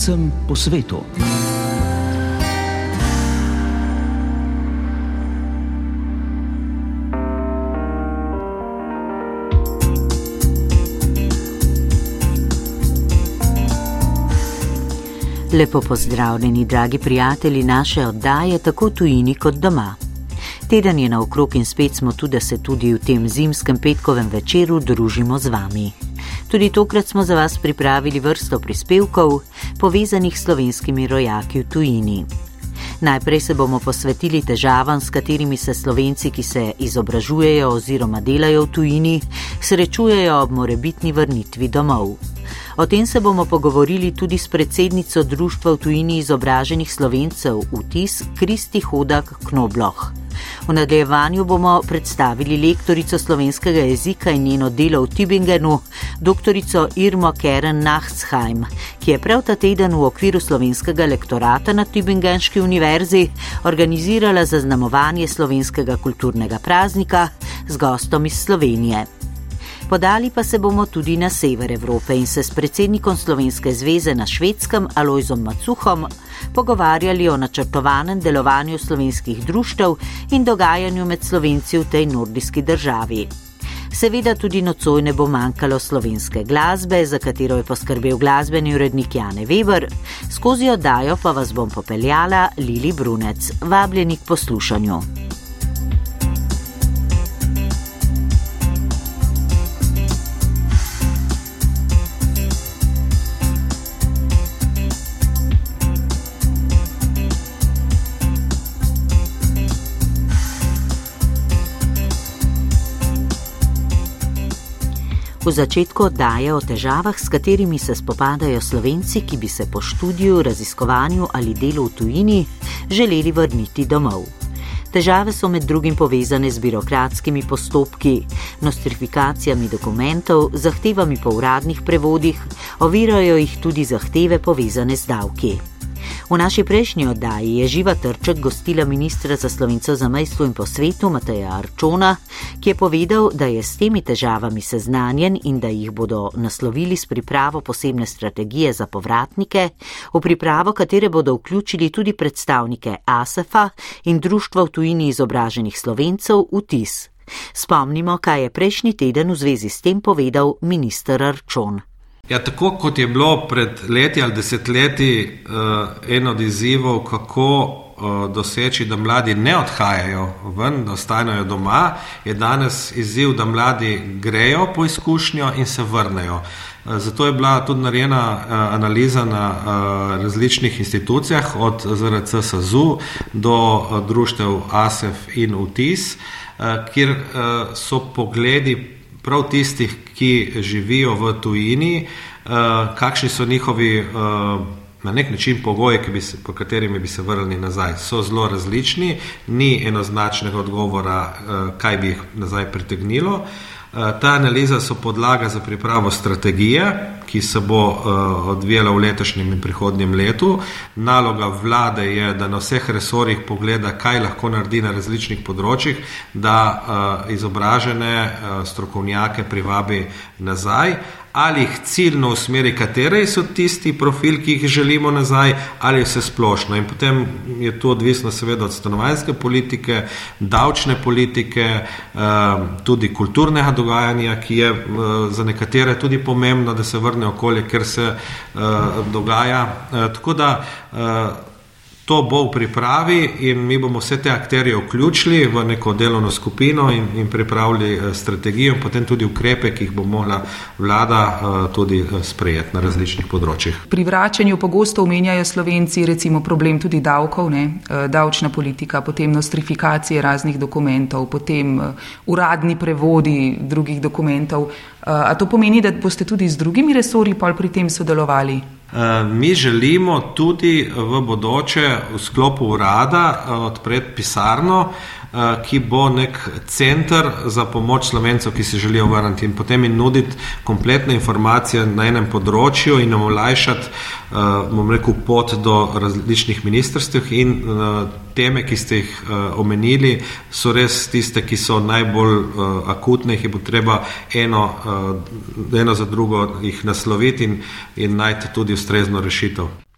Slovencem po svetu. Lepo pozdravljeni, dragi prijatelji naše oddaje, tako tujini kot doma. Teden je naokrog in spet smo tu, da se tudi v tem zimskem petkovem večeru družimo z vami. Tudi tokrat smo za vas pripravili vrsto prispevkov, povezanih s slovenskimi rojaki v tujini. Najprej se bomo posvetili težavam, s katerimi se slovenci, ki se izobražujejo oziroma delajo v tujini, srečujejo ob morebitni vrnitvi domov. O tem se bomo pogovorili tudi s predsednico Društva v tujini izobraženih slovencev UTIS Kristi Hodak Knobloh. V nadaljevanju bomo predstavili lektorico slovenskega jezika in njeno delo v Tübingenu, dr. Irmo Keren Nachtsheim, ki je prav ta teden v okviru slovenskega lektorata na Tübingenski univerzi organizirala zaznamovanje slovenskega kulturnega praznika z gostom iz Slovenije. Podali pa se bomo tudi na sever Evrope in se s predsednikom Slovenske zveze na švedskem Alojzom Macuhom pogovarjali o načrtovanem delovanju slovenskih društev in dogajanju med slovenci v tej nordijski državi. Seveda tudi nocoj ne bo manjkalo slovenske glasbe, za katero je poskrbel glasbeni urednik Jane Weber, skozi oddajo pa vas bom popeljala Lili Brunec, vabljeni k poslušanju. V začetku oddaje o težavah, s katerimi se spopadajo slovenci, ki bi se po študiju, raziskovanju ali delu v tujini želeli vrniti domov. Težave so med drugim povezane z birokratskimi postopki, nostrifikacijami dokumentov, zahtevami po uradnih prevodih, ovirajo jih tudi zahteve povezane z davki. V naši prejšnji oddaji je živa trček gostila ministra za slovencev za majstvo in po svetu Mateja Arčona, ki je povedal, da je s temi težavami seznanjen in da jih bodo naslovili s pripravo posebne strategije za povratnike, v pripravo katere bodo vključili tudi predstavnike ASEF-a in Društva v tujini izobraženih slovencev UTIS. Spomnimo, kaj je prejšnji teden v zvezi s tem povedal minister Arčon. Ja, tako kot je bilo pred leti ali desetletji uh, en od izzivov, kako uh, doseči, da mladi ne odhajajo ven, da ostanejo doma, je danes izziv, da mladi grejo po izkušnjo in se vrnejo. Uh, zato je bila tudi narejena uh, analiza na uh, različnih institucijah, od ZRC SAZU do uh, društev ASEF in UTIS, uh, kjer uh, so pogledi prav tistih, ki živijo v tujini, uh, kakšni so njihovi uh, na nek način pogoji, bi se, po katerimi bi se vrnili nazaj. So zelo različni, ni enoznačnega odgovora, uh, kaj bi jih nazaj pritegnilo. Eh, ta analiza so podlaga za pripravo strategije, ki se bo uh, odvijala v letošnjem in prihodnjem letu. Naloga vlade je, da na vseh resorjih pogleda, kaj lahko naredi na različnih področjih, da uh, izobražene strokovnjake privabi nazaj ali jih ciljno usmeri, kateri so tisti profil, ki jih želimo nazaj, ali vse splošno. In potem je to odvisno, seveda, od stanovanjske politike, davčne politike, ehm, tudi kulturnega dogajanja, ki je eh, za nekatere tudi pomembno, da se vrne okolje, ker se eh, dogaja. Eh, tako da to bo v pripravi in mi bomo vse te akterje vključili v neko delovno skupino in, in pripravili eh, strategijo, potem tudi ukrepe, ki jih bo mogla vlada eh, tudi eh, sprejeti na različnih področjih. Pri vračanju pogosto omenjajo slovenci recimo problem tudi davkov, ne? davčna politika, potem nostrifikacije raznih dokumentov, potem uradni prevodi drugih dokumentov. A to pomeni, da boste tudi z drugimi resori pa pri tem sodelovali? Eh, mi želimo tudi v bodoče v sklopu urada eh, odpreti pisarno, ki bo nek center za pomoč slovencov, ki se želijo vrniti in potem jim nuditi kompletne informacije na enem področju in jim olajšati, eh, bom rekel, pot do različnih ministrstv in eh, teme, ki ste jih omenili, so res tiste, ki so najbolj akutne, jih bo treba eno, eno za drugo jih nasloviti in, in najti tudi ustrezno rešitev.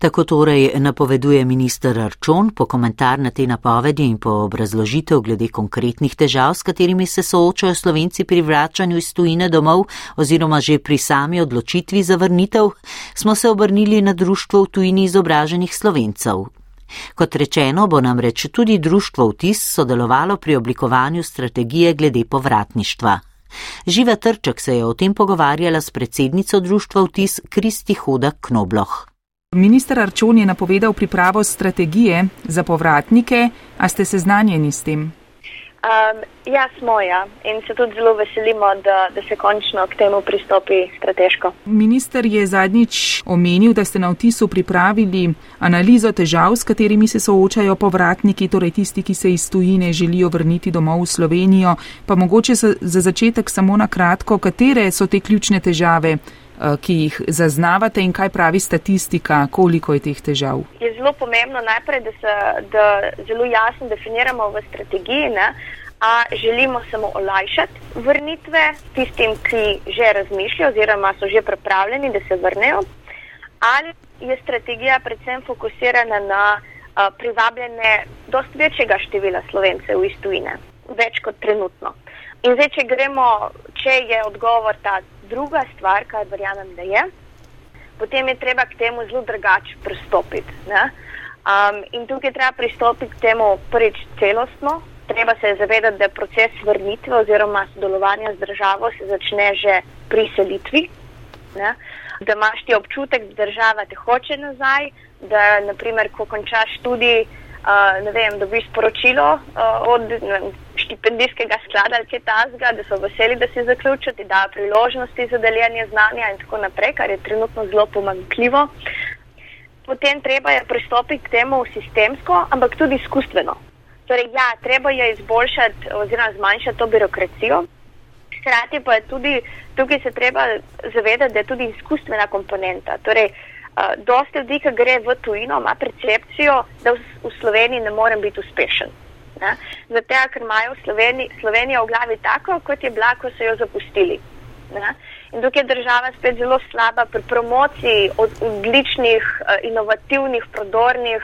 Tako torej napoveduje minister Arčon po komentar na te napovedi in po obrazložitev glede konkretnih težav, s katerimi se soočajo slovenci pri vračanju iz tujine domov oziroma že pri sami odločitvi za vrnitev, smo se obrnili na društvo v tujini izobraženih slovencev. Kot rečeno, bo namreč tudi društvo Vtis sodelovalo pri oblikovanju strategije glede povratništva. Živa Trček se je o tem pogovarjala s predsednico društva Vtis Kristi Hoda Knobloh. Minister Arčon je napovedal pripravo strategije za povratnike, a ste seznanjeni s tem? Um, ja, smo ja in se tudi zelo veselimo, da, da se končno k temu pristopi strateško. Minister je zadnjič omenil, da ste na vtisu pripravili analizo težav, s katerimi se soočajo povratniki, torej tisti, ki se iz tujine želijo vrniti domov v Slovenijo. Pa mogoče za, za začetek samo na kratko, katere so te ključne težave, ki jih zaznavate in kaj pravi statistika, koliko je teh težav? Je zelo pomembno najprej, da se da zelo jasno definiramo v strategiji. Ne? A želimo samo olajšati vrnitve tistim, ki že razmišljajo oziroma so že pripravljeni, da se vrnejo, ali je strategija predvsem fokusirana na a, privabljene dosti večjega števila slovencev iz tujine, več kot trenutno. In zdaj, če gremo, če je odgovor ta druga stvar, kar verjamem, da je, potem je treba k temu zelo drugače pristopiti. Um, in tukaj je treba pristopiti k temu prvič celostno, treba se zavedati, da proces vrnitve oziroma sodelovanja z državo se začne že pri selitvi. Ne? Da imaš ti občutek, da država te hoče nazaj, da naprimer, ko končaš študij, uh, ne vem, dobiš sporočilo uh, od vem, štipendijskega sklada ali kaj tasga, da so veseli, da si zaključil, ti da priložnosti za deljenje znanja in tako naprej, kar je trenutno zelo pomankljivo. Potem treba je pristopiti k temu sistemsko, ampak tudi izkustveno. Torej, ja, treba je izboljšati oziroma zmanjšati to birokracijo. Hkrati pa je tudi tukaj se treba zavedati, da je tudi izkustvena komponenta. Torej, uh, dosti ljudi, ki gre v tujino, ima percepcijo, da v, v Sloveniji ne morem biti uspešen. Zato, ker imajo v Sloveniji, Slovenijo v glavi tako, kot je bila, ko so jo zapustili. Ne? In tukaj je država spet zelo slaba pri promociji odličnih, uh, inovativnih, prodornih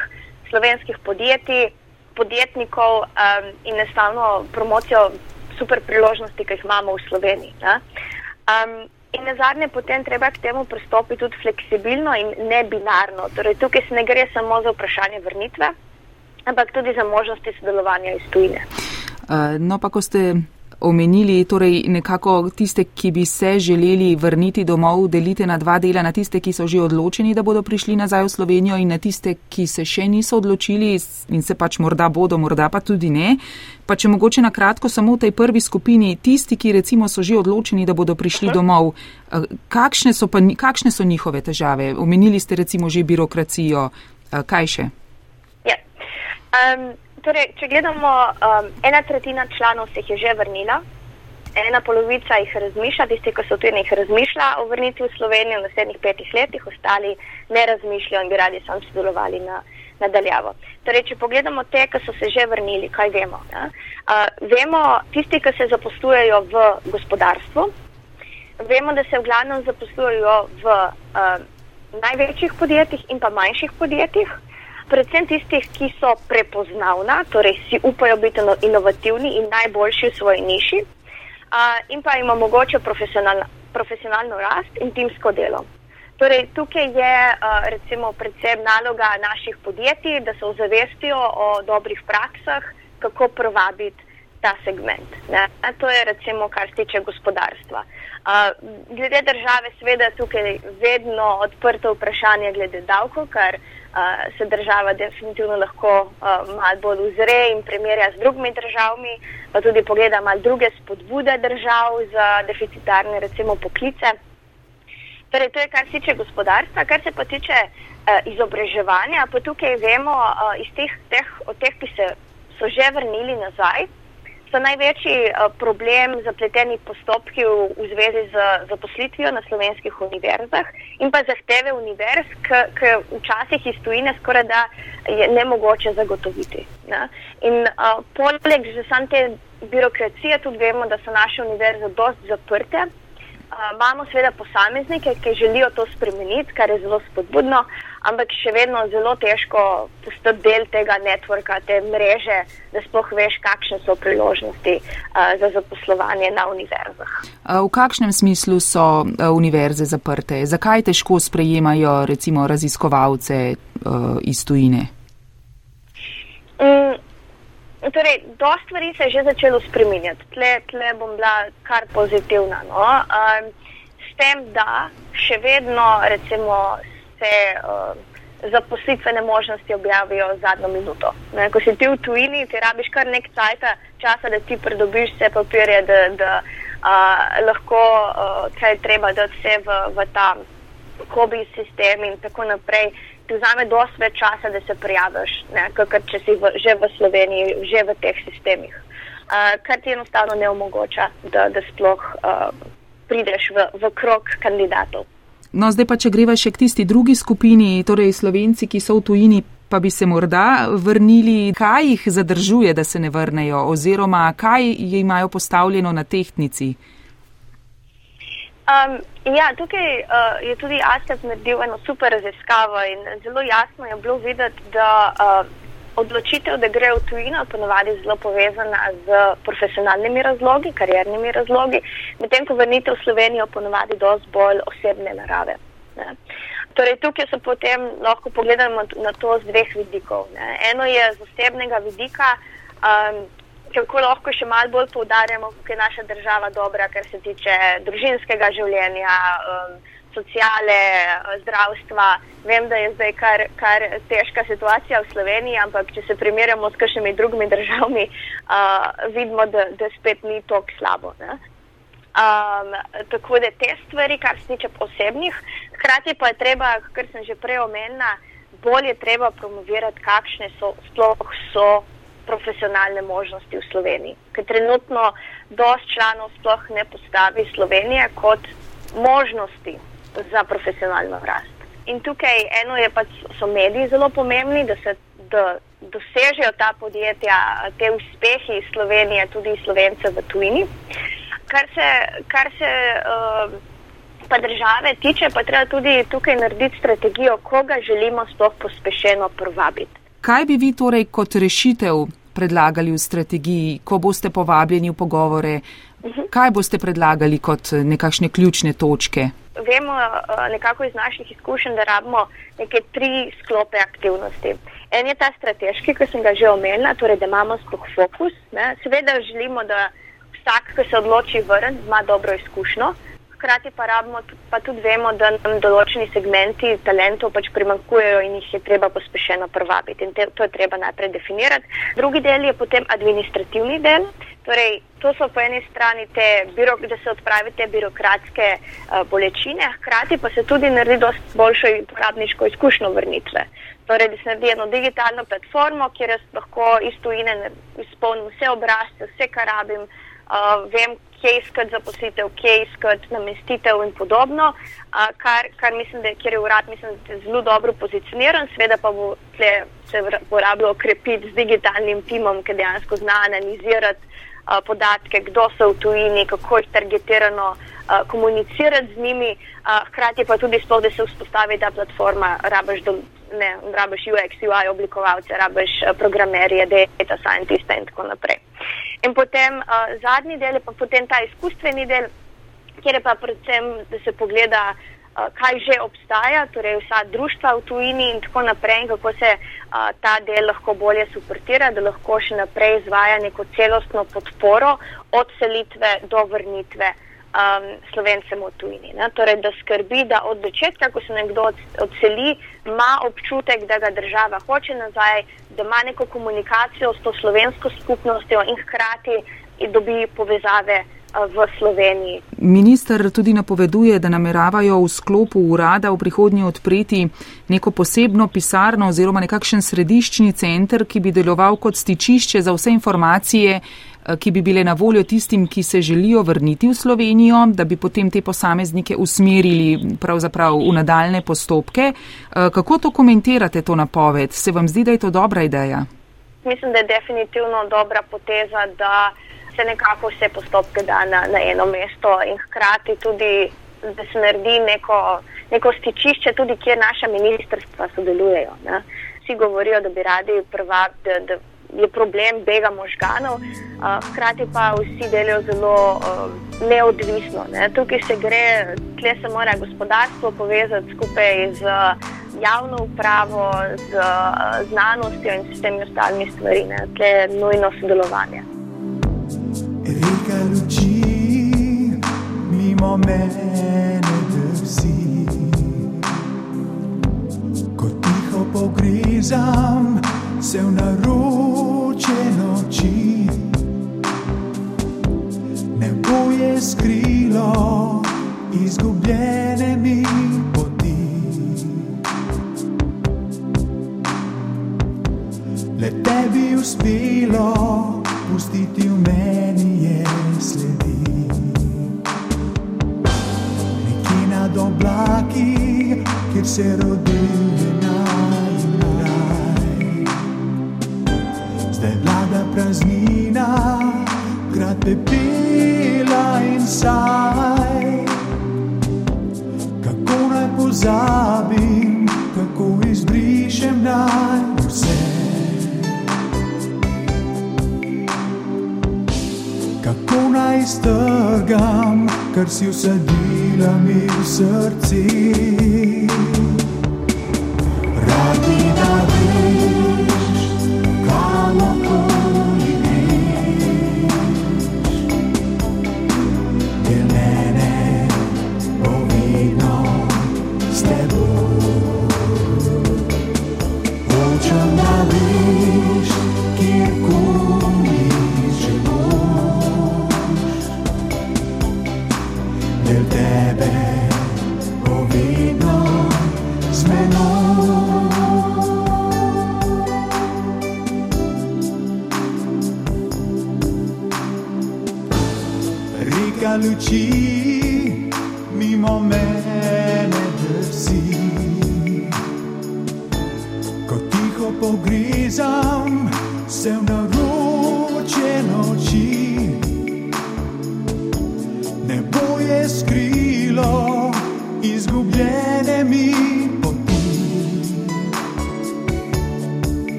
slovenskih podjetij podjetnikov um, in enostavno promocijo super priložnosti, ki jih imamo v Sloveniji. Um, in na zadnje, potem treba k temu pristopiti tudi fleksibilno in ne binarno. Torej, tukaj se ne gre samo za vprašanje vrnitve, ampak tudi za možnosti sodelovanja iz tujine. Uh, no, pa ko ste omenili, torej nekako tiste, ki bi se želeli vrniti domov, delite na dva dela, na tiste, ki so že odločeni, da bodo prišli nazaj v Slovenijo in na tiste, ki se še niso odločili in se pač morda bodo, morda pa tudi ne. Pa če mogoče na kratko samo v tej prvi skupini, tisti, ki recimo so že odločeni, da bodo prišli domov, eh, kakšne so, pa, kakšne so njihove težave? Omenili ste recimo že birokracijo, eh, kaj še? Ja. Um, torej, če gledamo, um, ena tretjina članov se jih je že vrnila, ena polovica jih razmišlja, tisti, ki so tudi jih razmišlja o vrnitvi v Slovenijo v naslednjih petih letih, ostali ne razmišljajo in bi radi sam sodelovali na. Nadaljavo. Torej, če pogledamo te, ki so se že vrnili, kaj vemo? Uh, vemo, tisti, ki se zaposlujejo v gospodarstvu, vemo, da se v glavnem zaposlujejo v uh, največjih podjetjih in pa manjših podjetjih predvsem tistih, ki so prepoznavna, torej si upajo biti inovativni in najboljši v svoji niši, uh, in pa jim omogočajo profesionalno, profesionalno rast in timsko delo. Torej, tukaj je uh, recimo predvsem naloga naših podjetij, da se ozavestijo o dobrih praksah, kako provabiti ta segment. To je recimo, kar se tiče gospodarstva. Uh, glede države, seveda, tukaj je vedno odprto vprašanje glede davkov, kar uh, se država definitivno lahko uh, malo bolj uzre in primerja z drugimi državami, pa tudi pogleda malo druge spodbude držav za deficitarne, recimo, poklice. Torej, to je kar se tiče gospodarstva, kar se pa tiče uh, izobraževanja, pa tukaj vemo uh, iz teh, teh, teh, ki se so že vrnili nazaj, so največji uh, problem zapleteni postopki v, v zvezi z zaposlitvijo na slovenskih univerzah in pa zahteve univerz, ki včasih iz tujine skoraj da je nemogoče zagotoviti. Ne? In uh, poleg že sam te birokracije tudi vemo, da so naše univerze dost zaprte. Imamo seveda posameznike, ki želijo to spremeniti, kar je zelo spodbudno, ampak še vedno zelo težko postati del tega networka, te mreže, da sploh veš, kakšne so priložnosti uh, za zaposlovanje na univerzah. V kakšnem smislu so univerze zaprte? Zakaj težko sprejemajo recimo raziskovalce iz tujine? Mm, Torej, dosta stvari se je že začelo spremenjati, tle, tle bom bila kar pozitivna. No? Um, s tem, da še vedno recimo, se uh, zaposlitvene možnosti objavijo zadnjo minuto. Ne? Ko si ti v tujini, ti rabiš kar nek časa, da ti pridobiš vse papirje, da, da uh, lahko uh, kaj treba dati vse v, v ta kobi sistem in tako naprej ti vzame dosti več časa, da se prijaviš, kot če si v, že v Sloveniji, že v teh sistemih. Uh, kar ti enostavno ne omogoča, da, da sploh uh, prideš v, v krog kandidatov. No, zdaj pa, če greva še k tisti drugi skupini, torej Slovenci, ki so v tujini, pa bi se morda vrnili, kaj jih zadržuje, da se ne vrnejo, oziroma kaj imajo postavljeno na tehtnici. Um, ja, tukaj uh, je tudi Askat naredil eno super raziskavo in zelo jasno je bilo videti, da uh, odločitev, da gre v tujino, ponovadi zelo povezana z profesionalnimi razlogi, kariernimi razlogi, medtem ko vrnitev v Slovenijo ponovadi dosti bolj osebne narave. Ne. Torej, tukaj se potem lahko pogledamo na to z dveh vidikov. Ne. Eno je z osebnega vidika. Um, kako lahko še malo bolj poudarjamo, kako je naša država dobra, kar se tiče družinskega življenja, um, sociale, zdravstva. Vem, da je zdaj kar, kar težka situacija v Sloveniji, ampak če se primerjamo s kakšnimi drugimi državami, uh, vidimo, da, da spet ni tako slabo. Um, tako da te stvari, kar se tiče posebnih, hkrati pa je treba, kar sem že prej omenila, bolje treba promovirati, kakšne so sploh so profesionalne možnosti v Sloveniji. Ker trenutno dosti članov sploh ne postavi Slovenije kot možnosti za profesionalno rast. In tukaj eno je pač, so mediji zelo pomembni, da se da dosežejo ta podjetja, te uspehi iz Slovenije, tudi slovence v tujini. Kar se, kar se uh, pa države tiče, pa treba tudi tukaj narediti strategijo, koga želimo sploh pospešeno privabiti. Kaj bi vi torej kot rešitev predlagali v strategiji, ko boste povabljeni v pogovore? Kaj boste predlagali kot nekakšne ključne točke? Vemo eh, nekako iz naših izkušenj, da rabimo neke tri sklope aktivnosti. En je ta strateški, ki sem ga že omenila, torej da imamo sploh fokus. Ne. Seveda želimo, da vsak, ki se odloči vrniti, ima dobro izkušnjo hkrati pa, rabimo, pa tudi vemo, da nam določeni segmenti talentov pač primankujejo in jih je treba pospešeno privabiti. In te, to je treba najprej definirati. Drugi del je potem administrativni del. Torej, to so po eni strani te, da se odpravi te birokratske uh, bolečine, hkrati pa se tudi naredi dosti boljšo uporabniško izkušnjo vrnitve. Torej, da se naredi eno digitalno platformo, kjer jaz lahko iz tujine izpolnim vse obrazce, vse, kar rabim, uh, vem, kje iskati zaposlitev, kje iskati namestitev in podobno, uh, kar, kar mislim, da je, urad mislim, da je zelo dobro pozicioniran, seveda pa bo se bo rabilo okrepiti z digitalnim timom, ki dejansko zna analizirati uh, podatke, kdo so v tujini, kako jih targetirano uh, komunicirati z njimi, uh, hkrati pa tudi sploh, da se vzpostavi ta platforma, rabaš do. Ne, rabiš UX, UI oblikovalce, rabiš programerje, data scientiste in tako naprej. In potem uh, zadnji del je pa potem ta izkustveni del, kjer je pa predvsem, da se pogleda, uh, kaj že obstaja, torej vsa društva v tujini in tako naprej, in kako se uh, ta del lahko bolje suportira, da lahko še naprej izvaja neko celostno podporo od selitve do vrnitve um, slovencem v tujini. Ne? Torej, da skrbi, da od začetka, ko se nekdo odseli, ima občutek, da ga država hoče nazaj, da ima neko komunikacijo s to slovensko skupnostjo in hkrati dobi povezave. V Sloveniji. Minister tudi napoveduje, da nameravajo v sklopu urada v prihodnje odpreti neko posebno pisarno oziroma nekakšen središčni center, ki bi deloval kot stičišče za vse informacije, ki bi bile na voljo tistim, ki se želijo vrniti v Slovenijo, da bi potem te posameznike usmerili pravzaprav v nadaljne postopke. Eh, kako to komentirate, to napoved? Se vam zdi, da je to dobra ideja? Mislim, da je definitivno dobra poteza, da se nekako vse postopke da na, na eno mesto in hkrati tudi, da se naredi neko, neko stičišče, tudi kjer naša ministrstva sodelujejo. Ne. Vsi govorijo, da bi radi prvak, da, da je problem bega možganov, hkrati pa vsi delajo zelo neodvisno. Ne. Tukaj se gre, tle se mora gospodarstvo povezati skupaj z javno upravo, z znanostjo in s temi ostalimi stvarmi. Tle je nujno sodelovanje. Reka luči mimo mene, da si. Ko tiho pogrizam se v naroče noči, nebo je skrilo izgubljene mi poti. Le tebi uspelo pustiti v meni je sledi. Nekje nad oblaki, kjer se rodil Zdaj vlada praznina, grad pepela in saj. Kako naj pozabim, kako izbrišem naj vse. Kako naj strgam, kar si usadila mi v srci.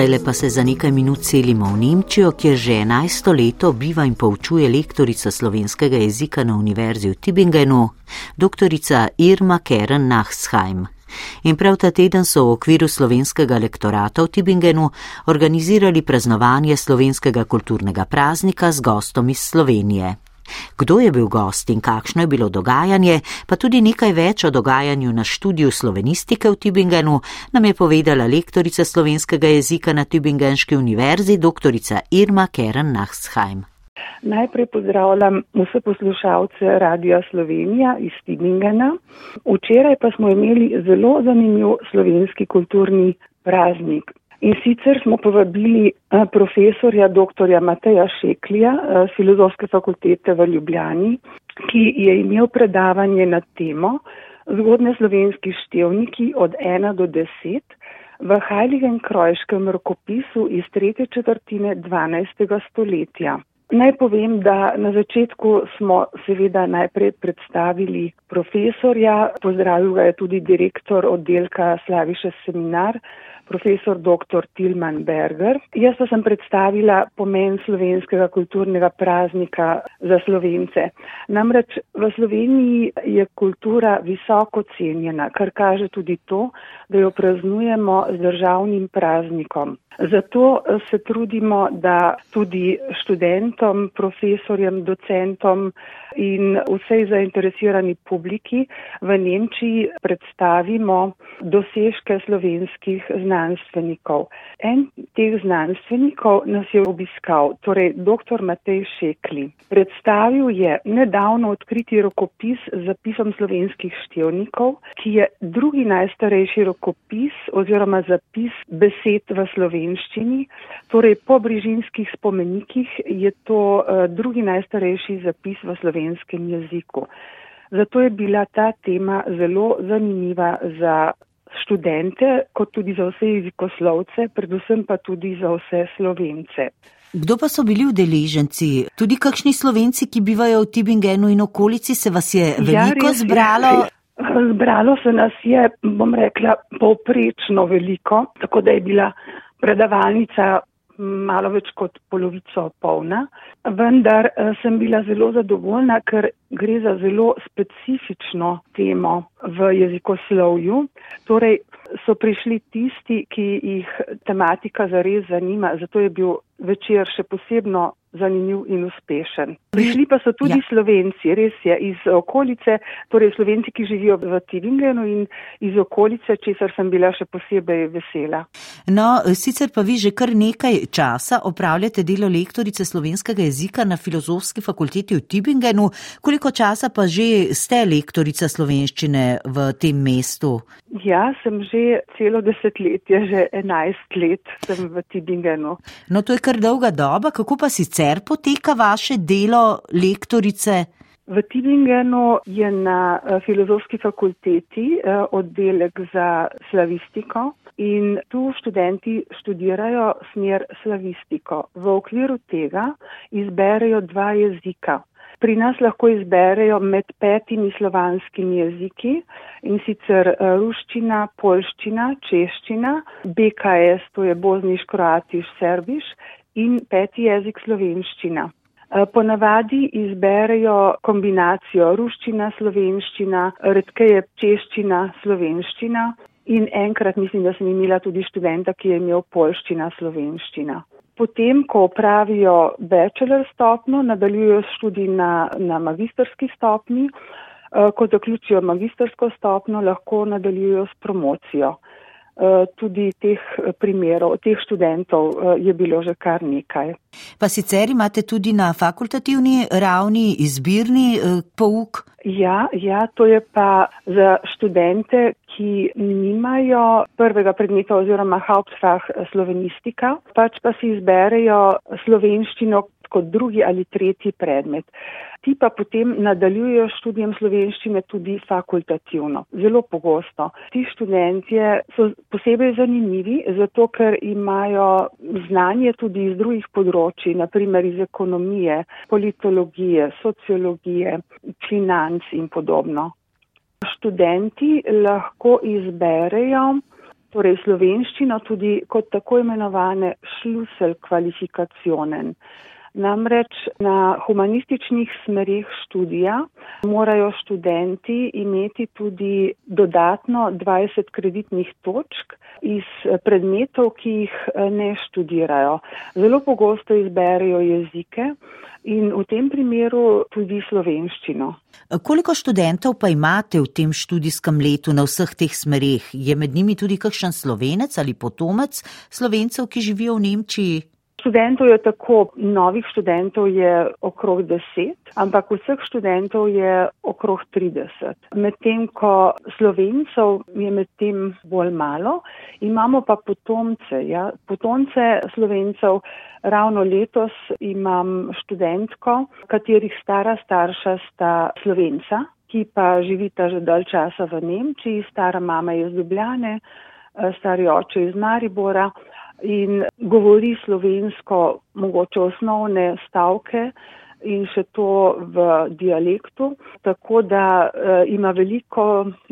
Zdaj le pa se za nekaj minut selimo v Nemčijo, kjer že 11 leto biva in poučuje lektorica slovenskega jezika na Univerzi v Tübingenu, doktorica Irma Keren Nachsheim. In prav ta teden so v okviru slovenskega lektorata v Tübingenu organizirali praznovanje slovenskega kulturnega praznika z gostom iz Slovenije. Kdo je bil gost in kakšno je bilo dogajanje, pa tudi nekaj več o dogajanju na študiju slovenistike v Tübingenu, nam je povedala lektorica slovenskega jezika na Tübingenški univerzi, doktorica Irma Keren Nachsheim. Najprej pozdravljam vse poslušalce Radia Slovenija iz Tübingena. Včeraj pa smo imeli zelo zanimiv slovenski kulturni praznik. In sicer smo povabili eh, profesorja dr. Mateja Šeklija z eh, Filozofske fakultete v Ljubljani, ki je imel predavanje na temo zgodne slovenski števniki od 1 do 10 v Heiligen Krojškem rokopisu iz tretje četrtine 12. stoletja. Naj povem, da na začetku smo seveda najprej predstavili profesorja, pozdravil ga je tudi direktor oddelka Slaviše seminar, profesor dr. Tilman Berger. Jaz pa sem predstavila pomen slovenskega kulturnega praznika za slovence. Namreč v Sloveniji je kultura visoko cenjena, kar kaže tudi to, da jo praznujemo z državnim praznikom. Zato se trudimo, da tudi študentom, profesorjem, docentom in vsej zainteresirani publiki v Nemčiji predstavimo dosežke slovenskih znanstvenikov. En teh znanstvenikov nas je obiskal, torej dr. Matej Šekli. Predstavil je nedavno odkriti rokopis z zapisom slovenskih števnikov, ki je drugi najstarejši rokopis oziroma zapis besed v slovenščini. Torej, po brižinskih spomenikih je to uh, drugi najstarejši zapis v slovenskem jeziku. Zato je bila ta tema zelo zanimiva za študente, kot tudi za vse jezikoslovce, predvsem pa tudi za vse slovence. Kdo pa so bili udeleženci? Tudi kakšni slovenci, ki bivajo v Tibingenu in okolici, se vas je ja, veliko ja, res, zbralo? Zbralo se nas je, bom rekla, povprečno veliko, tako da je bila predavalnica malo več kot polovico polna, vendar eh, sem bila zelo zadovoljna, ker gre za zelo specifično temo v jezikoslovju. Torej so prišli tisti, ki jih tematika zares zanima, zato je bil večer še posebno zanimiv in uspešen. Prišli pa so tudi ja. slovenci, res je, iz okolice, torej slovenci, ki živijo v Tibingenu in iz okolice, česar sem bila še posebej vesela. No, sicer pa vi že kar nekaj časa opravljate delo lektorice slovenskega jezika na filozofski fakulteti v Tibingenu. Koliko časa pa že ste lektorica slovenščine v tem mestu? Ja, sem že celo desetletje, že enajst let sem v Tibingenu. No, to je kar dolga doba, kako pa sicer poteka vaše delo lektorice? V Tübingenu je na eh, filozofski fakulteti eh, oddelek za slavistiko in tu študenti študirajo smer slavistiko. V okviru tega izberejo dva jezika. Pri nas lahko izberejo med petimi slovanskimi jeziki in sicer eh, ruščina, polščina, češčina, BKS, to je bozniš, kroatiš, serbiš in peti jezik slovenščina. Eh, ponavadi izberejo kombinacijo ruščina, slovenščina, redkeje češčina, slovenščina in enkrat mislim, da sem imela tudi študenta, ki je imel polščina, slovenščina. Potem, ko opravijo bachelor stopno, nadaljujo študij na, na magistrski stopni, eh, ko zaključijo magistrsko stopno, lahko nadaljujo s promocijo. Eh, tudi teh eh, primerov, teh študentov eh, je bilo že kar nekaj. Pa sicer imate tudi na fakultativni ravni izbirni pouk? Ja, ja, to je pa za študente, ki nimajo prvega predmeta oziroma hauptfah slovenistika, pač pa si izberejo slovenščino kot drugi ali tretji predmet. Ti pa potem nadaljujejo študijem slovenščine tudi fakultativno, zelo pogosto. Ti študentje so posebej zanimivi, zato ker imajo znanje tudi iz drugih področji, naprimer iz ekonomije, politologije, sociologije, financ in podobno. Študenti lahko izberejo torej slovenščino tudi kot tako imenovane šlusel kvalifikacionen. Namreč na humanističnih smerih študija morajo študenti imeti tudi dodatno 20 kreditnih točk iz predmetov, ki jih eh, ne študirajo. Zelo pogosto izberejo jezike in v tem primeru tudi slovenščino. Koliko študentov pa imate v tem študijskem letu na vseh teh smerih? Je med njimi tudi kakšen slovenec ali potomec slovencev, ki živijo v Nemčiji? Študentov je tako, novih študentov je okrog 10, ampak vseh študentov je okrog 30. Medtem ko slovencev je medtem bolj malo, imamo pa potomce. Ja? Potomce slovencev ravno letos imam študentko, katerih stara starša sta slovenca, ki pa živita že dalj časa v Nemčiji, stara mama je iz Ljubljane, stari oče iz Maribora in govori slovensko, mogoče osnovne stavke in še to v dialektu, tako da e, ima veliko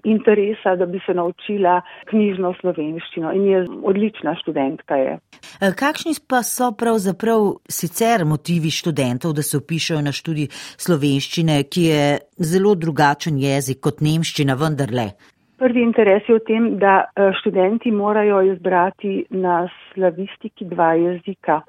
interesa, da bi se naučila knjižno slovenščino in je odlična študentka. Je. E, kakšni pa so pravzaprav sicer motivi študentov, da se upišajo na študij slovenščine, ki je zelo drugačen jezik kot nemščina, vendarle? Prvi interes je v tem, da eh, študenti morajo izbrati na slavistiki dva jezika.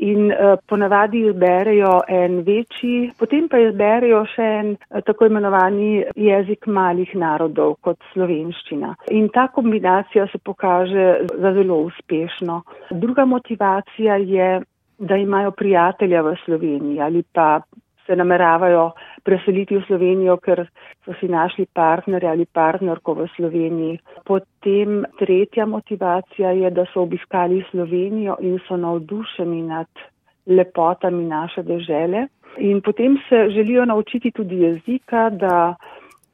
In uh, ponavadi izberejo en večji, potem pa izberejo še en uh, tako imenovani jezik malih narodov kot slovenščina. In ta kombinacija se pokaže za zelo uspešno. Druga motivacija je, da imajo prijatelja v Sloveniji ali pa se nameravajo preseliti v Slovenijo, ker so si našli partnerja ali partnerko v Sloveniji. Potem tretja motivacija je, da so obiskali Slovenijo in so navdušeni nad lepotami naše dežele. In potem se želijo naučiti tudi jezika, da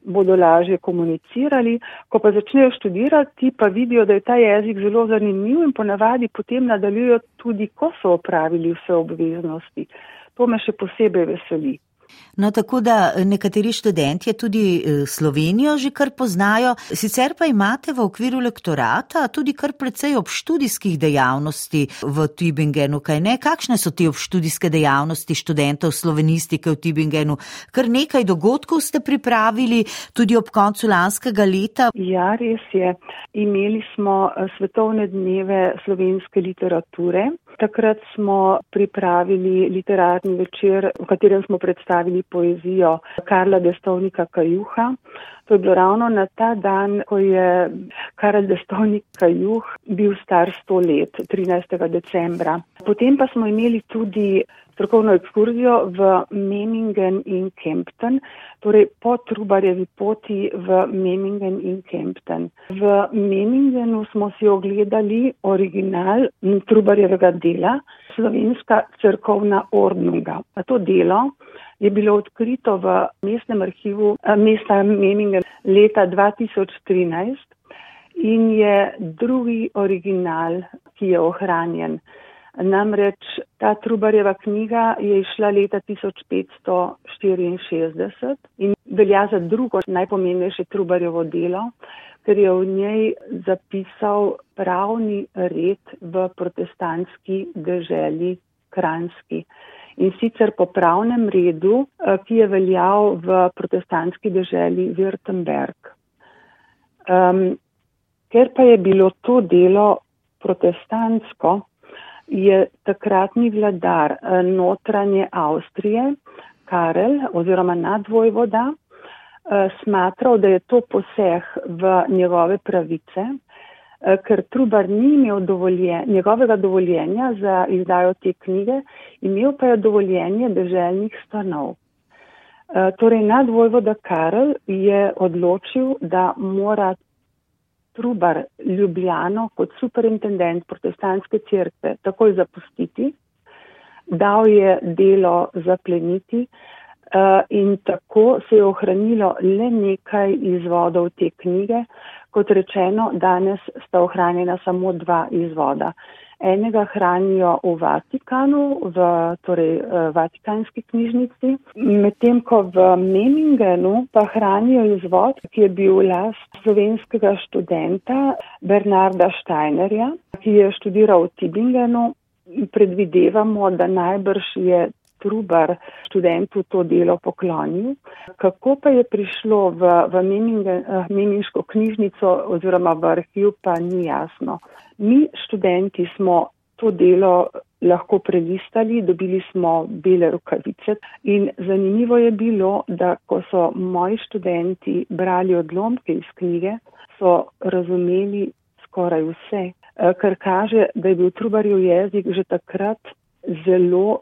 bodo lažje komunicirali. Ko pa začnejo študirati, pa vidijo, da je ta jezik zelo zanimiv in ponavadi potem nadaljujo tudi, ko so opravili vse obveznosti. To me še posebej veseli. No, tako da nekateri študenti tudi eh, Slovenijo že kar poznajo, sicer pa imate v okviru lektorata tudi kar precej obštudijskih dejavnosti v Tübingenu, kaj ne? Kakšne so te obštudijske dejavnosti študentov slovenistike v Tübingenu? Kar nekaj dogodkov ste pripravili tudi ob koncu lanskega leta. Ja, res je. Imeli smo eh, svetovne dneve slovenske literature. Takrat smo pripravili literarni večer, v katerem smo predstavili poezijo Karla Destovnika Kajuha. To je bilo ravno na ta dan, ko je Karel Destovnik Kajuh bil star 100 let, 13. decembra. Potem pa smo imeli tudi strokovno ekskurzijo v Memingen in Kempten, torej po Trubarjevi poti v Memingen in Kempten. V Memingenu smo si ogledali original Trubarjevega dela, slovenska crkovna ordnunga. To delo je bilo odkrito v mestnem arhivu eh, mesta Memingen leta 2013 in je drugi original, ki je ohranjen. Namreč ta Trubarjeva knjiga je išla leta 1564 in velja za drugo najpomembnejše Trubarjevo delo, ker je v njej zapisal pravni red v protestantski deželi Kranski. In sicer po pravnem redu, eh, ki je veljal v protestantski deželi Württemberg. Um, ker pa je bilo to delo protestantsko, je takratni vladar eh, notranje Avstrije, Karel oziroma nadvojvoda, eh, smatral, da je to poseh v njegove pravice, eh, ker Trubar ni imel dovolje, njegovega dovoljenja za izdajo te knjige, imel pa je dovoljenje deželnih stanov. Torej, nadvojvoda Karel je odločil, da mora Trubar Ljubljano kot superintendent protestantske cerkve takoj zapustiti, dal je delo zapleniti uh, in tako se je ohranilo le nekaj izvodov te knjige. Kot rečeno, danes sta ohranjena samo dva izvoda. Enega hranijo v Vatikanu, v torej, uh, Vatikanski knjižnici, medtem ko v Memingenu pa hranijo izvod, ki je bil last slovenskega študenta Bernarda Steinerja, ki je študiral v Tibingenu. Predvidevamo, da najbrž je Trubar študentu to delo poklonil. Kako pa je prišlo v, v Meminško knjižnico oziroma v arhiv, pa ni jasno. Mi študenti smo to delo lahko prelistali, dobili smo bele rukavice in zanimivo je bilo, da ko so moji študenti brali odlomke iz knjige, so razumeli skoraj vse. kar kaže, da je bil trubarjev jezik že takrat zelo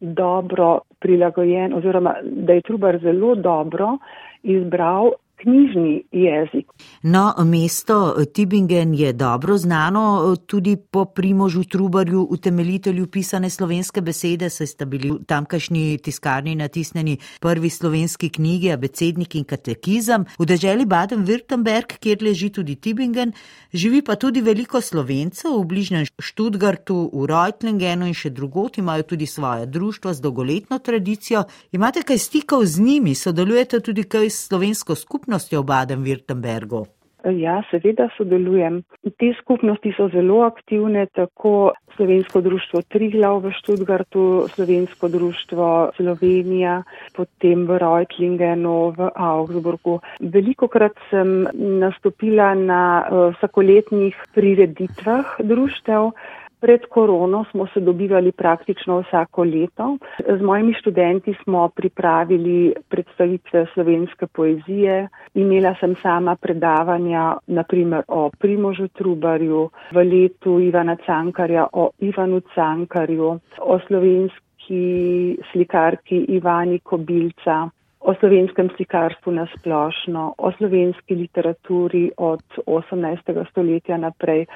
dobro prilagojen oziroma da je trubar zelo dobro izbral knjižni jezik. No, mesto Tibingen je dobro znano tudi po Primožu Trubarju, utemeljitelju pisane slovenske besede, saj sta bili v tamkajšnji tiskarni natisnjeni prvi slovenski knjigi, abecednik in katekizem. V deželi Baden-Württemberg, kjer leži tudi Tibingen, živi pa tudi veliko slovencev, v bližnjem Študgartu, v Reutlingenu in še drugot imajo tudi svoje društvo z dolgoletno tradicijo. Imate kaj stikov z njimi, sodelujete tudi kaj s slovensko skupnostjo? Skupnostjo v Baden-Württembergu? Ja, seveda sodelujem. Te skupnosti so zelo aktivne, tako Slovensko društvo Triglav v Študgartu, Slovensko društvo Slovenija, potem v Reutlingenu, v Augsburgu. Veliko krat sem nastopila na uh, vsakoletnih prireditvah društev. Pred korono smo se dobivali praktično vsako leto. Z mojimi študenti smo pripravili predstavitve slovenske poezije. Imela sem sama predavanja, naprimer o Primožu Trubarju, v letu Ivana Cankarja o Ivanu Cankarju, o slovenski slikarki Ivani Kobilca, o slovenskem slikarstvu na splošno, o slovenski literaturi od 18. stoletja naprej.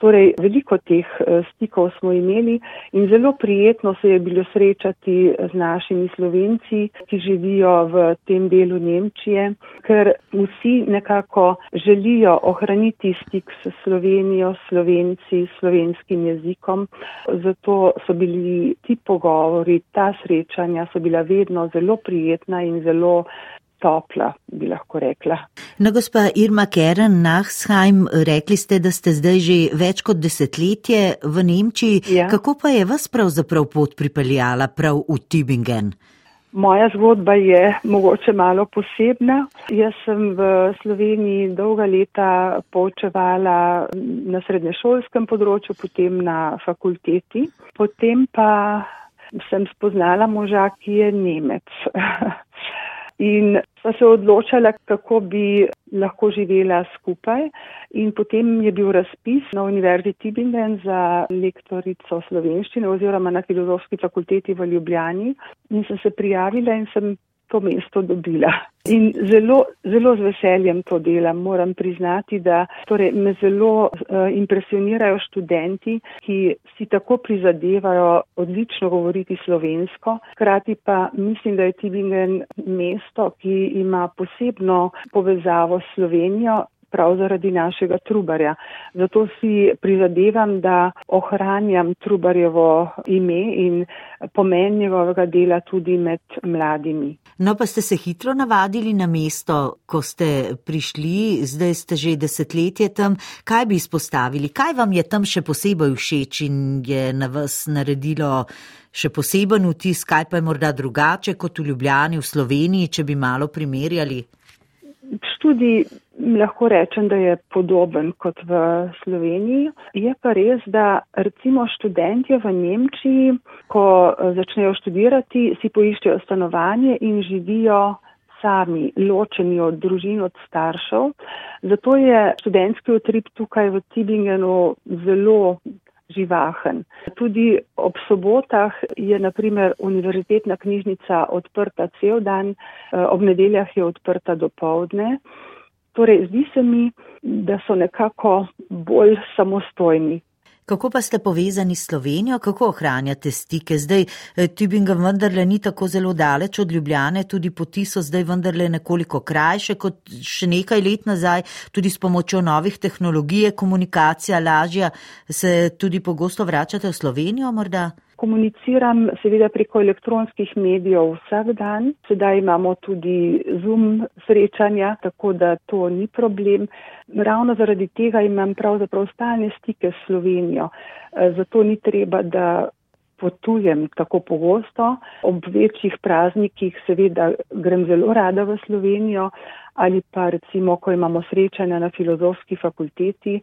Torej, veliko teh eh, stikov smo imeli in zelo prijetno se je bilo srečati z našimi slovenci, ki živijo v tem delu Nemčije, ker vsi nekako želijo ohraniti stik s Slovenijo, slovenci, slovenskim jezikom. Zato so bili ti pogovori, ta srečanja so bila vedno zelo prijetna in zelo topla, bi lahko rekla. No, gospa Irma Keren Nachsheim, rekli ste, da ste zdaj že več kot desetletje v Nemčiji. Ja. Kako pa je vas pravzaprav pot pripeljala prav v Tübingen? Moja zgodba je mogoče malo posebna. Jaz sem v Sloveniji dolga leta poučevala na srednješolskem področju, potem na fakulteti. Potem pa sem spoznala moža, ki je Nemec. In sva se odločala, kako bi lahko živela skupaj. In potem je bil razpis na Univerzi Tübingen za lektorico slovenščine oziroma na filozofski fakulteti v Ljubljani. In sem se prijavila in sem to mesto dobila. In zelo, zelo z veseljem to delam. Moram priznati, da torej, me zelo uh, impresionirajo študenti, ki si tako prizadevajo odlično govoriti slovensko. Hkrati pa mislim, da je Tübingen mesto, ki ima posebno povezavo s Slovenijo prav zaradi našega trubarja. Zato si prizadevam, da ohranjam trubarjevo ime in pomen njegovega dela tudi med mladimi. No, pa ste se hitro navadili na mesto, ko ste prišli, zdaj ste že desetletje tam. Kaj bi izpostavili? Kaj vam je tam še posebej všeč in je na vas naredilo še poseben vtis? Kaj pa je morda drugače kot v Ljubljani, v Sloveniji, če bi malo primerjali? Študij lahko rečem, da je podoben kot v Sloveniji. Je pa res, da recimo študentje v Nemčiji, ko eh, začnejo študirati, si poiščejo stanovanje in živijo sami, ločeni od družin, od staršev. Zato je študentski utrip tukaj v Tibingenu zelo živahen. Tudi ob sobotah je naprimer univerzitetna knjižnica odprta cel dan, eh, ob nedeljah je odprta do povdne. Torej, zdi se mi, da so nekako bolj samostojni. Kako pa ste povezani s Slovenijo, kako ohranjate stike? Zdaj, eh, Tübingen vendarle ni tako zelo daleč od Ljubljane, tudi poti so zdaj vendarle nekoliko krajše kot še nekaj let nazaj, tudi s pomočjo novih tehnologij, komunikacija lažja. Se tudi pogosto vračate v Slovenijo morda? Komuniciram seveda preko elektronskih medijev vsak dan. Sedaj imamo tudi Zoom srečanja, tako da to ni problem. Ravno zaradi tega imam pravzaprav stalne stike s Slovenijo. E, zato ni treba, da potujem tako pogosto. Ob večjih praznikih seveda grem zelo rada v Slovenijo ali pa recimo, ko imamo srečanja na filozofski fakulteti.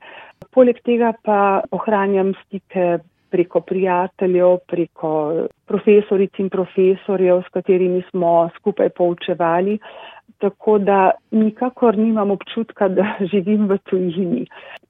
Poleg tega pa ohranjam stike preko prijateljev, preko profesoric in profesorjev, s katerimi smo skupaj poučevali. Tako da nikakor nimam občutka, da živim v tujini.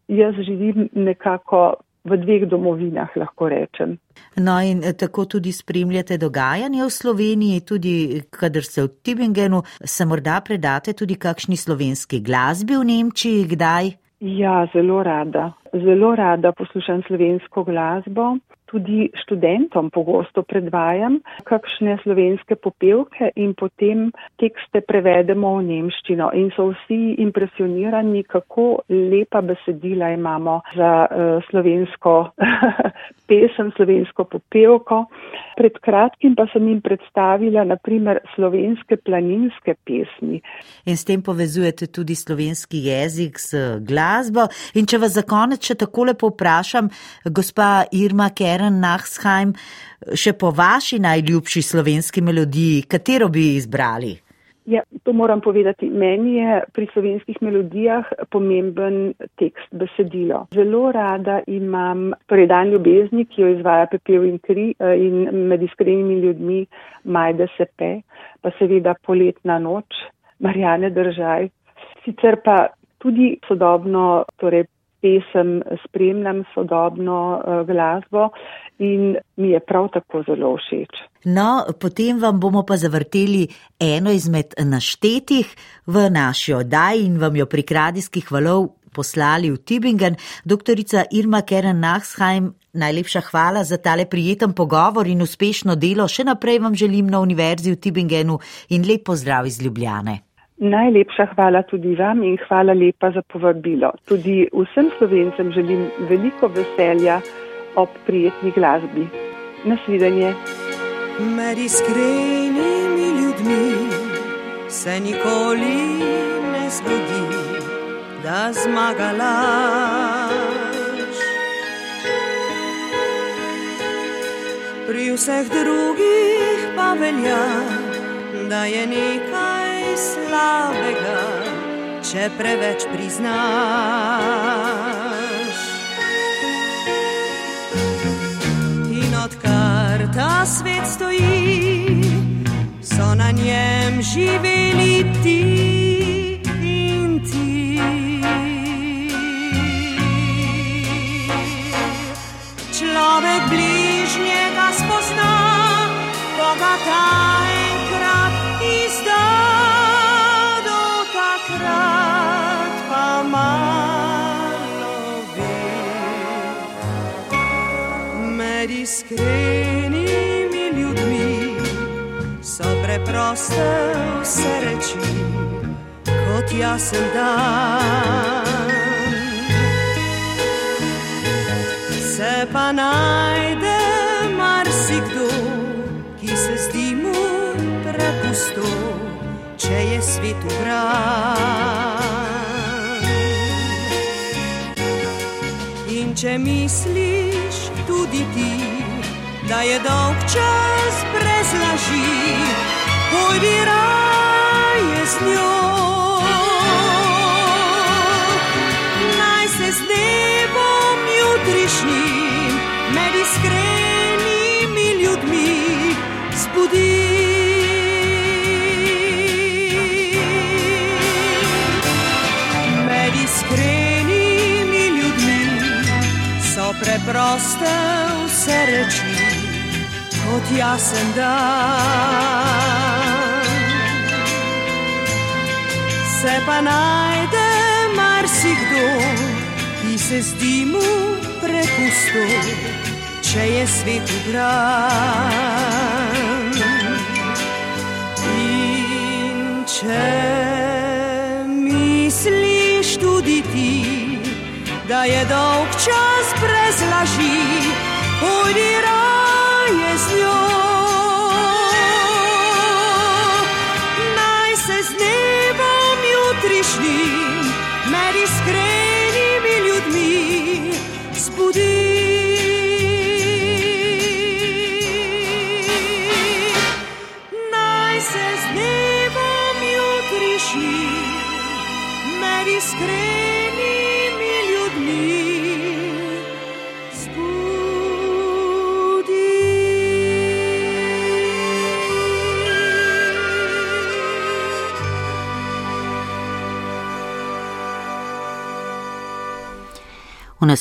jaz živim nekako v dveh domovinah, lahko rečem. No in eh, tako tudi spremljate dogajanje v Sloveniji, tudi kadar ste v Tübingenu, se morda predate tudi kakšni slovenski glasbi v Nemčiji, kdaj? Ja, zelo rada. Zelo rada poslušam slovensko glasbo. Tudi študentom pogosto predvajam kakšne slovenske popevke in potem tekste prevedemo v nemščino. In so vsi impresionirani, kako lepa besedila imamo za uh, slovensko pesem, slovensko popevko. Pred kratkim pa sem jim predstavila naprimer slovenske planinske pesmi. In s tem povezujete tudi slovenski jezik z glasbo. In če vas za konec še takole povprašam, gospa Irma Keren Nachsheim, še po vaši najljubši slovenski melodiji, katero bi izbrali? Ja, to moram povedati. Meni je pri slovenskih melodijah pomemben tekst, besedilo. Zelo rada imam predan ljubezni, ki jo izvaja Pepel in kri eh, in med iskrenimi ljudmi Majde Sepe, pa seveda Poletna noč, Marjane Držaj. Sicer pa tudi sodobno, torej pesem spremljam sodobno uh, glasbo in mi je prav tako zelo všeč. No, potem vam bomo pa zavrteli eno izmed naštetih v naši oddaji in vam jo prek radijskih valov poslali v Tübingen. Doktorica Irma Keren Nachsheim, najlepša hvala za tale prijeten pogovor in uspešno delo. Še naprej vam želim na Univerzi v Tübingenu in lep pozdrav iz Ljubljane. Najlepša hvala tudi vam in hvala lepa za povabilo. Tudi vsem slovencem želim veliko veselja ob prijetni glasbi. Nasvidenje. Med iskrenimi ljudmi se nikoli ne zgodi, da zmagala. Pri vseh drugih pa velja, da je nekaj slabega, če preveč priznaš. In odkar ta svet stoji, so na njem živeli ti. Človek bližnjega spozna, koga iskrenimi ljudmi so preproste vse reči, kot jasen dan. Se pa najde marsikdo, ki se zdi mu prepusto če je svet ubran. In če misliš tudi ti, da je dolg čas brez laži, pojdi raje z njo. Naj se z nebom jutrišnjim med iskrenimi ljudmi zbudi. preproste vse reči, kot jasen dan. Se pa najde marsikdo, ki se zdi mu prepusto, če je svet ubran. In če misliš tudi ti, da je dolg čas brez laži, pojdi raje z njo. Naj se z nebom jutrišnjim med iskrenimi ljudmi zbudi.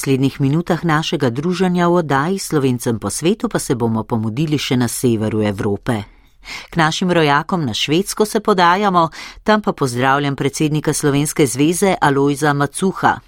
Naslednjih minutah našega druženja v oddaji Slovencem po svetu pa se bomo pomudili še na severu Evrope. K našim rojakom na Švedsko se podajamo, tam pa pozdravljam predsednika Slovenske zveze Alojza Macuha.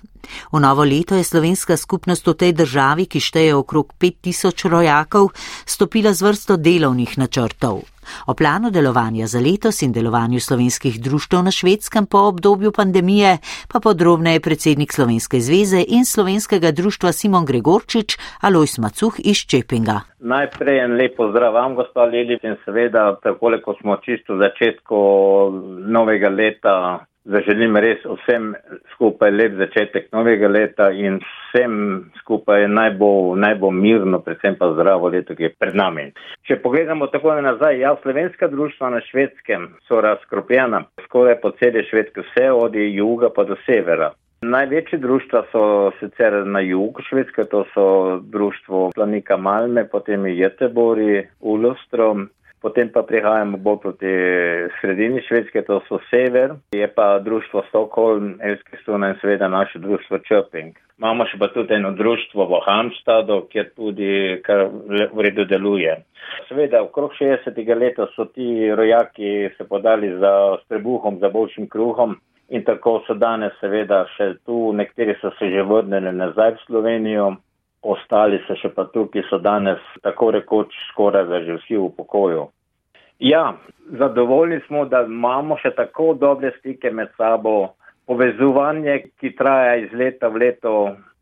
V novo leto je slovenska skupnost v tej državi, ki šteje okrog 5000 rojakov, stopila z vrsto delovnih načrtov. O planu delovanja za letos in delovanju slovenskih društv na švedskem po obdobju pandemije pa podrobneje predsednik Slovenske zveze in slovenskega društva Simon Gregorčič Alojs Macuh iz Čepinga. Najprej en lep pozdrav vam, gospod Lilic, in seveda, tako ko smo čisto v začetku novega leta Zaželim res vsem skupaj lep začetek novega leta in vsem skupaj naj bo, naj bo mirno, predvsem pa zdravo leto, ki je pred nami. Če pogledamo tako nazaj, ja, slovenska društva na švedskem so razkropljena skoraj po celi švedski, vse od juga pa do severa. Največje društva so sicer na jugu švedske, to so društvo Planika Malme, potem je Jetebori, Ulostrom, Potem pa prihajamo bolj proti sredini Švedske, to so sever, je pa društvo Stockholm, Elske stune in seveda naše društvo Čöping. Imamo še pa tudi eno društvo v Hamstadu, kjer tudi kar v redu deluje. Seveda, okrog 60. leta so ti rojaki se podali za strebuhom, za boljšim kruhom in tako so danes seveda še tu, nekateri so se že vrnili nazaj v Slovenijo ostali so še pa tukaj, so danes tako rekoč skoraj da že vsi v pokoju. Ja, zadovoljni smo, da imamo še tako dobre stike med sabo, povezovanje, ki traja iz leta v leto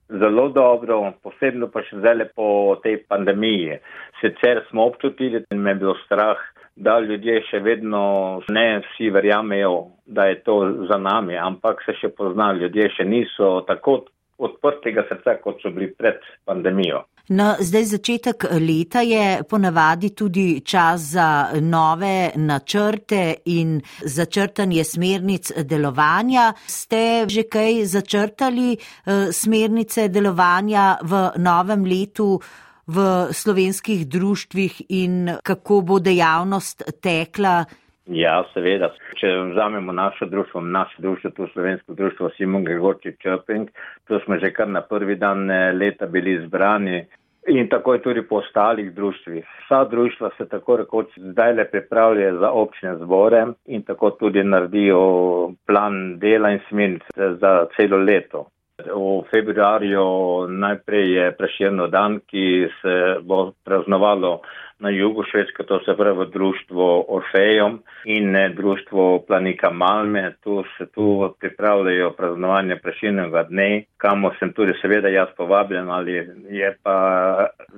zelo dobro, posebno pa še zdaj po tej pandemiji. Sicer smo občutili in me je bilo strah, da ljudje še vedno ne vsi verjamejo, da je to za nami, ampak se še poznajo, ljudje še niso tako odprtega srca, kot so bili pred pandemijo. No, zdaj začetek leta je ponavadi tudi čas za nove načrte in začrtanje smernic delovanja. Ste že kaj začrtali uh, smernice delovanja v novem letu v slovenskih društvih in kako bo dejavnost tekla? Ja, seveda. Če vzamemo naše društvo, naše društvo, to slovensko društvo Simon Gregorčič Čöping, to smo že kar na prvi dan eh, leta bili izbrani in tako je tudi po ostalih društvih. Vsa društva se tako rekoč zdaj le pripravljajo za občne zbore in tako tudi naredijo plan dela in smernice za celo leto. V februarju najprej je preširno dan, ki se bo praznovalo na jugu Švedske, to se pravi društvo Orfejom in društvo Planika Malme. Tu se tu pripravljajo praznovanje preširnega dne, kamo sem tudi seveda jaz povabljen, ali je pa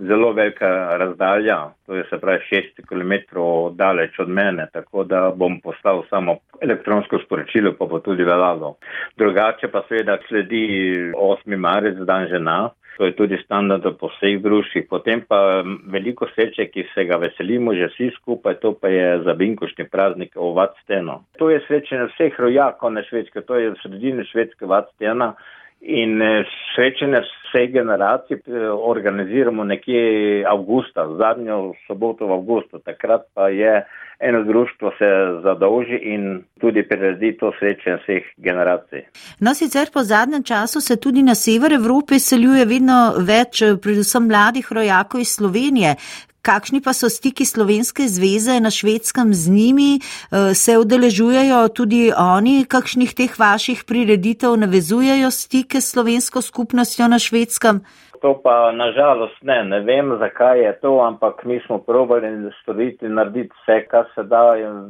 zelo velika razdalja, to je se pravi 6 km daleč od mene, tako da bom poslal samo elektronsko sporočilo, pa bo tudi veljalo. Drugače pa seveda sledi 8. marec, dan žena. To je tudi standard po vseh društvih. Potem pa veliko sreče, ki se ga veselimo že vsi skupaj, to pa je za binkošnji praznik Ovad steno. To je srečanje vseh rojakov na švedske, to je v sredini švedske Ovad stena. In eh, srečanje vseh generacij eh, organiziramo nekje avgusta, zadnjo soboto v avgustu. Takrat pa je eno društvo se zadolži in tudi priredi to srečanje vseh generacij. No, sicer po zadnjem času se tudi na sever Evrope seljuje vedno več, predvsem mladih rojakov iz Slovenije. Kakšni pa so stiki Slovenske zveze na švedskem z njimi? Eh, se udeležujejo tudi oni, kakšnih teh vaših prireditev navezujejo stike s slovensko skupnostjo na švedskem? To pa nažalost ne, ne vem, zakaj je to, ampak mi smo probali storiti, narediti vse, kar se da.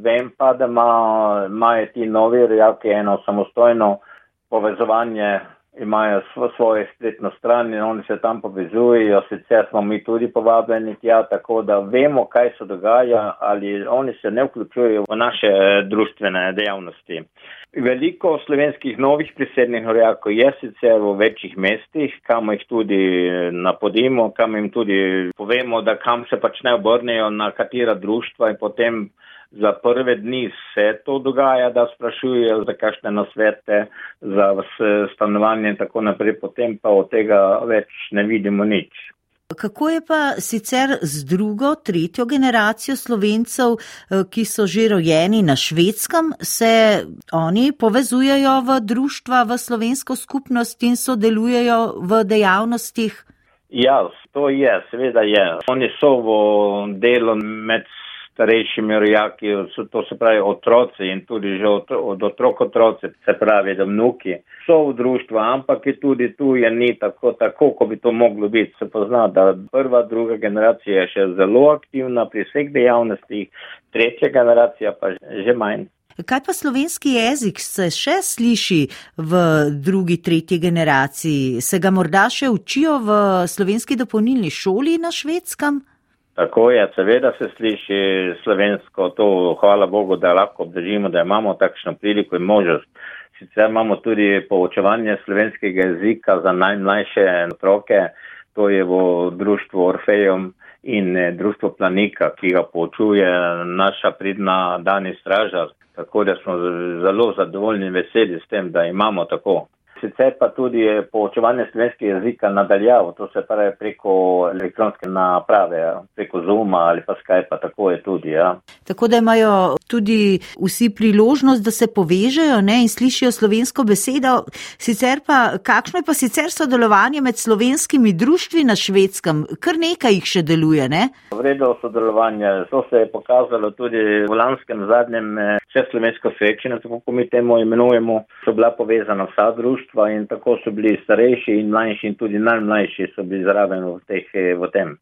Vem pa, da imajo ima ti novi rejaki eno samostojno povezovanje, imajo svojo spletno stran in oni se tam povezujejo, sicer smo mi tudi povabljeni tja, tako da vemo, kaj se dogaja, ali oni se ne vključujejo v naše družbene dejavnosti. Veliko slovenskih novih prisednih rojakov je sicer v večjih mestih, kam jih tudi napodimo, kam jim tudi povemo, da kam se pač ne obrnejo, na katera društva in potem za prve dni se to dogaja, da sprašujejo za kakšne nasvete, za stanovanje in tako naprej, potem pa od tega več ne vidimo nič. Kako je pa sicer z drugo, tretjo generacijo slovencev, eh, ki so že rojeni na švedskem, se oni povezujejo v društva, v slovensko skupnost in sodelujejo v dejavnostih? Ja, to je, seveda je. Oni so v delu med starejšimi rojaki, to se pravi otroci in tudi že od, otrok otroci, se pravi, da vnuki so v društvu, ampak je tudi tu je ni tako, tako, kot bi to moglo biti. Se pozna, da prva, druga generacija je še zelo aktivna pri vseh dejavnostih, tretja generacija pa že manj. Kaj pa slovenski jezik se še sliši v drugi, tretji generaciji? Se ga morda še učijo v slovenski dopolnilni šoli na švedskem? Tako je, seveda se sliši slovensko, to hvala Bogu, da lahko obdržimo, da imamo takšno priliko in možnost. Sicer imamo tudi poučevanje slovenskega jezika za najmlajše otroke, to je v društvu Orfejom in eh, društvo Planika, ki ga poučuje naša pridna Dani Stražar. Tako da smo zelo zadovoljni in veseli s tem, da imamo tako sicer pa tudi poučevanje slovenskega jezika nadaljavo, to se pravi preko elektronske naprave, preko Zuma ali pa Skype, tako je tudi. Ja. Tako da imajo tudi vsi priložnost, da se povežejo ne, in slišijo slovensko besedo. Sicer pa, kakšno je pa sicer sodelovanje med slovenskimi društvi na švedskem? Kar nekaj jih še deluje, ne? Vredo sodelovanje, to se je pokazalo tudi v lanskem zadnjem eh, vse slovensko srečanje, tako kot mi temu imenujemo, so bila povezana vsa društva društva in tako so bili starejši in mlajši in tudi najmlajši so bili zraven v, teh, v tem.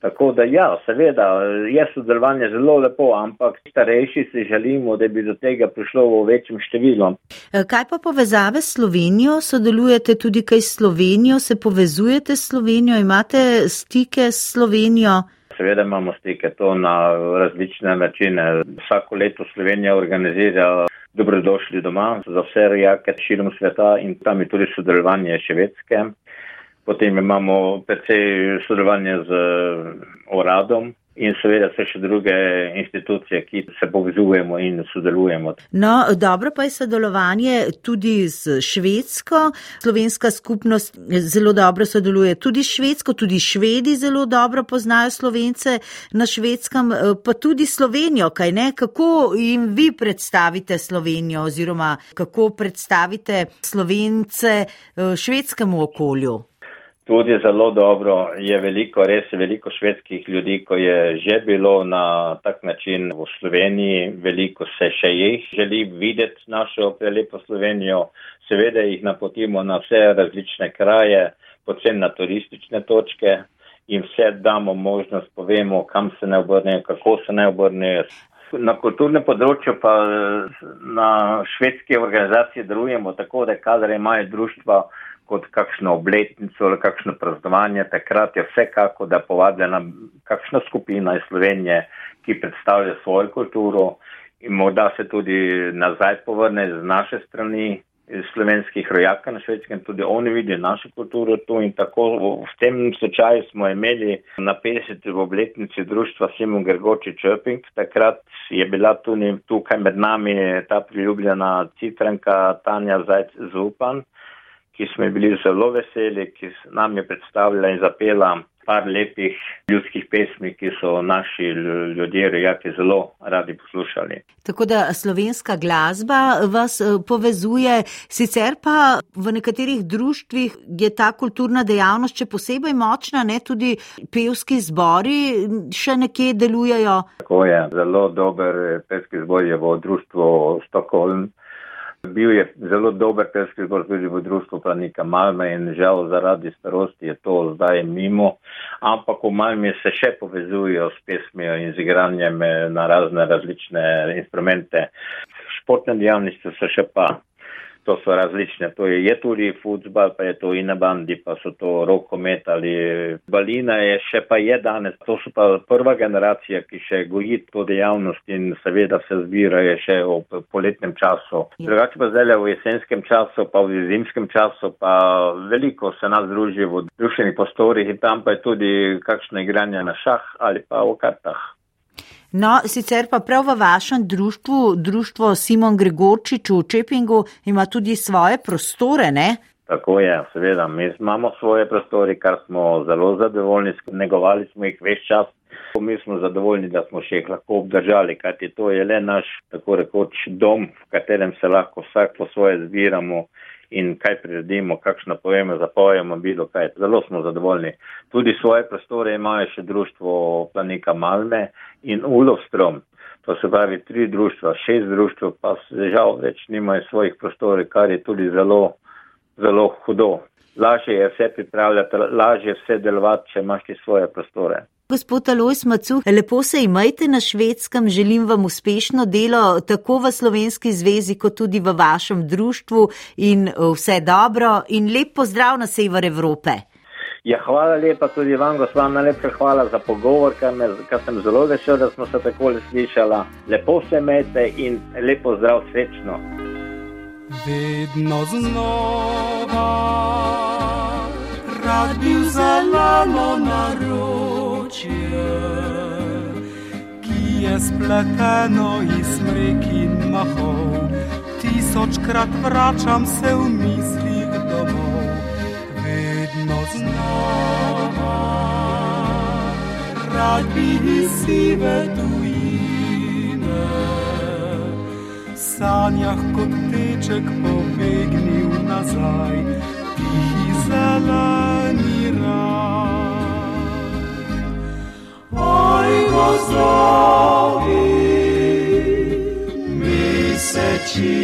Tako da ja, seveda je sodelovanje zelo lepo, ampak starejši si želimo, da bi do tega prišlo v večjem številu. E, kaj pa povezave s Slovenijo? Sodelujete tudi kaj s Slovenijo, se povezujete s Slovenijo, imate stike s Slovenijo? Seveda imamo stike to na različne načine. Vsako leto Slovenija organizira dobrodošli doma za vse rojake širom sveta in tam je tudi sodelovanje švedske. Potem imamo precej sodelovanje z uradom in seveda so še druge institucije, ki se povezujemo in sodelujemo. No, dobro pa je sodelovanje tudi z Švedsko. Slovenska skupnost zelo dobro sodeluje tudi s Švedsko, tudi Švedi zelo dobro poznajo Slovence na Švedskem, pa tudi Slovenijo, kaj ne? Kako jim vi predstavite Slovenijo oziroma kako predstavite Slovence eh, švedskemu okolju? Tudi zelo dobro je veliko, res veliko švedskih ljudi, ko je že bilo na tak način v Sloveniji, veliko se še jih želi videti našo prelepo Slovenijo, seveda jih napotimo na vse različne kraje, predvsem na turistične točke in vse damo možnost, povemo, kam se ne obrnejo, kako se ne obrnejo. Na kulturnem področju pa na švedske organizacije delujemo tako, da kadar imajo društva kot kakšno obletnico ali kakšno praznovanje, takrat je vsekako, da povabljena kakšna skupina iz Slovenije, ki predstavlja svojo kulturo in morda se tudi nazaj povrne z naše strani, iz slovenskih rojaka na švedskem, tudi oni vidijo našo kulturo tu in tako. V tem slučaju smo imeli na 50. obletnici društva Simon Grgoči Črping, takrat je bila tudi tukaj med nami ta priljubljena citranka Tanja Zajc Zupan ki smo bili zelo veseli, ki nam je predstavila in zapela par lepih ljudskih pesmi, ki so naši ljudje, rejaki, zelo radi poslušali. Tako da slovenska glasba vas eh, povezuje, sicer pa v nekaterih društvih je ta kulturna dejavnost še posebej močna, ne tudi pevski zbori še nekje delujejo. Tako je, zelo dober pevski zbor je v društvu Stokholm. Bil je zelo dober pevski zbor tudi v društvu Planika Malme in žal zaradi starosti je to zdaj mimo, ampak v Malmi se še povezujejo s pesmijo in z igranjem na razne različne instrumente. Športne dejavnosti so še pa to so različne. To je, je tudi futbal, pa je to in na bandi, pa so to rokomet ali balina je še pa je danes. To so pa prva generacija, ki še goji to dejavnost in seveda se zbirajo še v poletnem času. Ja. Drugače pa zdaj v jesenskem času, pa v zimskem času, pa veliko se nas druži v društvenih prostorih in tam pa je tudi kakšno igranje na šah ali pa v kartah. No, sicer pa prav v vašem društvu, društvo Simon Gregorčič v Čepingu, ima tudi svoje prostore, ne? Tako je, seveda, mi imamo svoje prostori, kar smo zelo zadovoljni, negovali smo jih več čas. Mi smo zadovoljni, da smo še jih lahko obdržali, kajti to je le naš, tako rekoč, dom, v katerem se lahko vsak po svoje zbiramo in kaj priredimo, kakšno povemo, zapojemo, bilo kaj. Zelo smo zadovoljni. Tudi svoje prostore imajo še društvo Planika Malme in Ulovstrom. To se pravi tri društva, šest društv, pa žal več nimajo svojih prostorov, kar je tudi zelo zelo hudo. Lažje je vse pripravljati, lažje je vse delovati, če imaš ti svoje prostore. Gospod Alois Macu, lepo se imajte na švedskem, želim vam uspešno delo tako v Slovenski zvezi, kot tudi v vašem društvu in vse dobro in lep pozdrav na sever Evrope. Ja, hvala lepa tudi vam, gospod, najlepša hvala za pogovor, ker, me, ker sem zelo vesel, da smo se tako slišali. Lepo se imejte in lepo zdrav, srečno vedno znova. Rad bi zeleno naročje, ki je spleteno iz rek in mahov. Tisočkrat vračam se v mislih domov, vedno znova. Rad bi si vedel sanjah kot teček pobegnil nazaj, tihi zeleni raj. Oj, gozdovi, mesečini,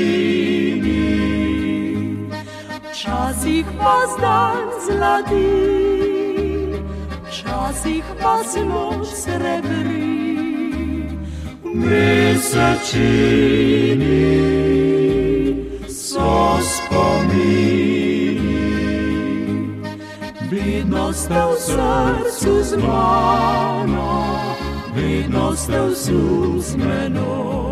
včasih pa zdan zlati, včasih pa zelo srebri. Mesečini so spomini. Vedno ste v srcu z mano, vedno ste v srcu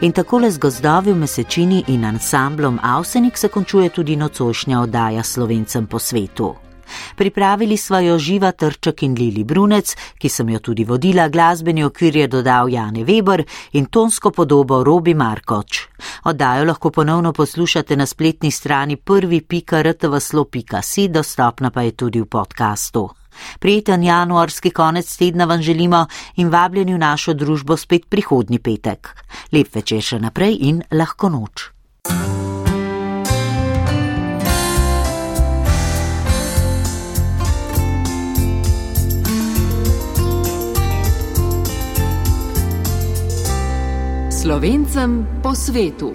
In tako le z gozdovi v mesečini in ansamblom Avsenik se končuje tudi nocošnja oddaja slovencem po svetu. Pripravili smo jo Živa Trček in Lili Brunec, ki sem jo tudi vodila, glasbeni okvir je dodal Jane Weber in tonsko podobo Robi Markoč. Oddajo lahko ponovno poslušate na spletni strani prvi.rtvslo.si, dostopna pa je tudi v podkastu. Prijeten januarski konec tedna vam želimo in vabljeni v našo družbo spet prihodnji petek. Lep večer še naprej in lahko noč. Slovencem po svetu.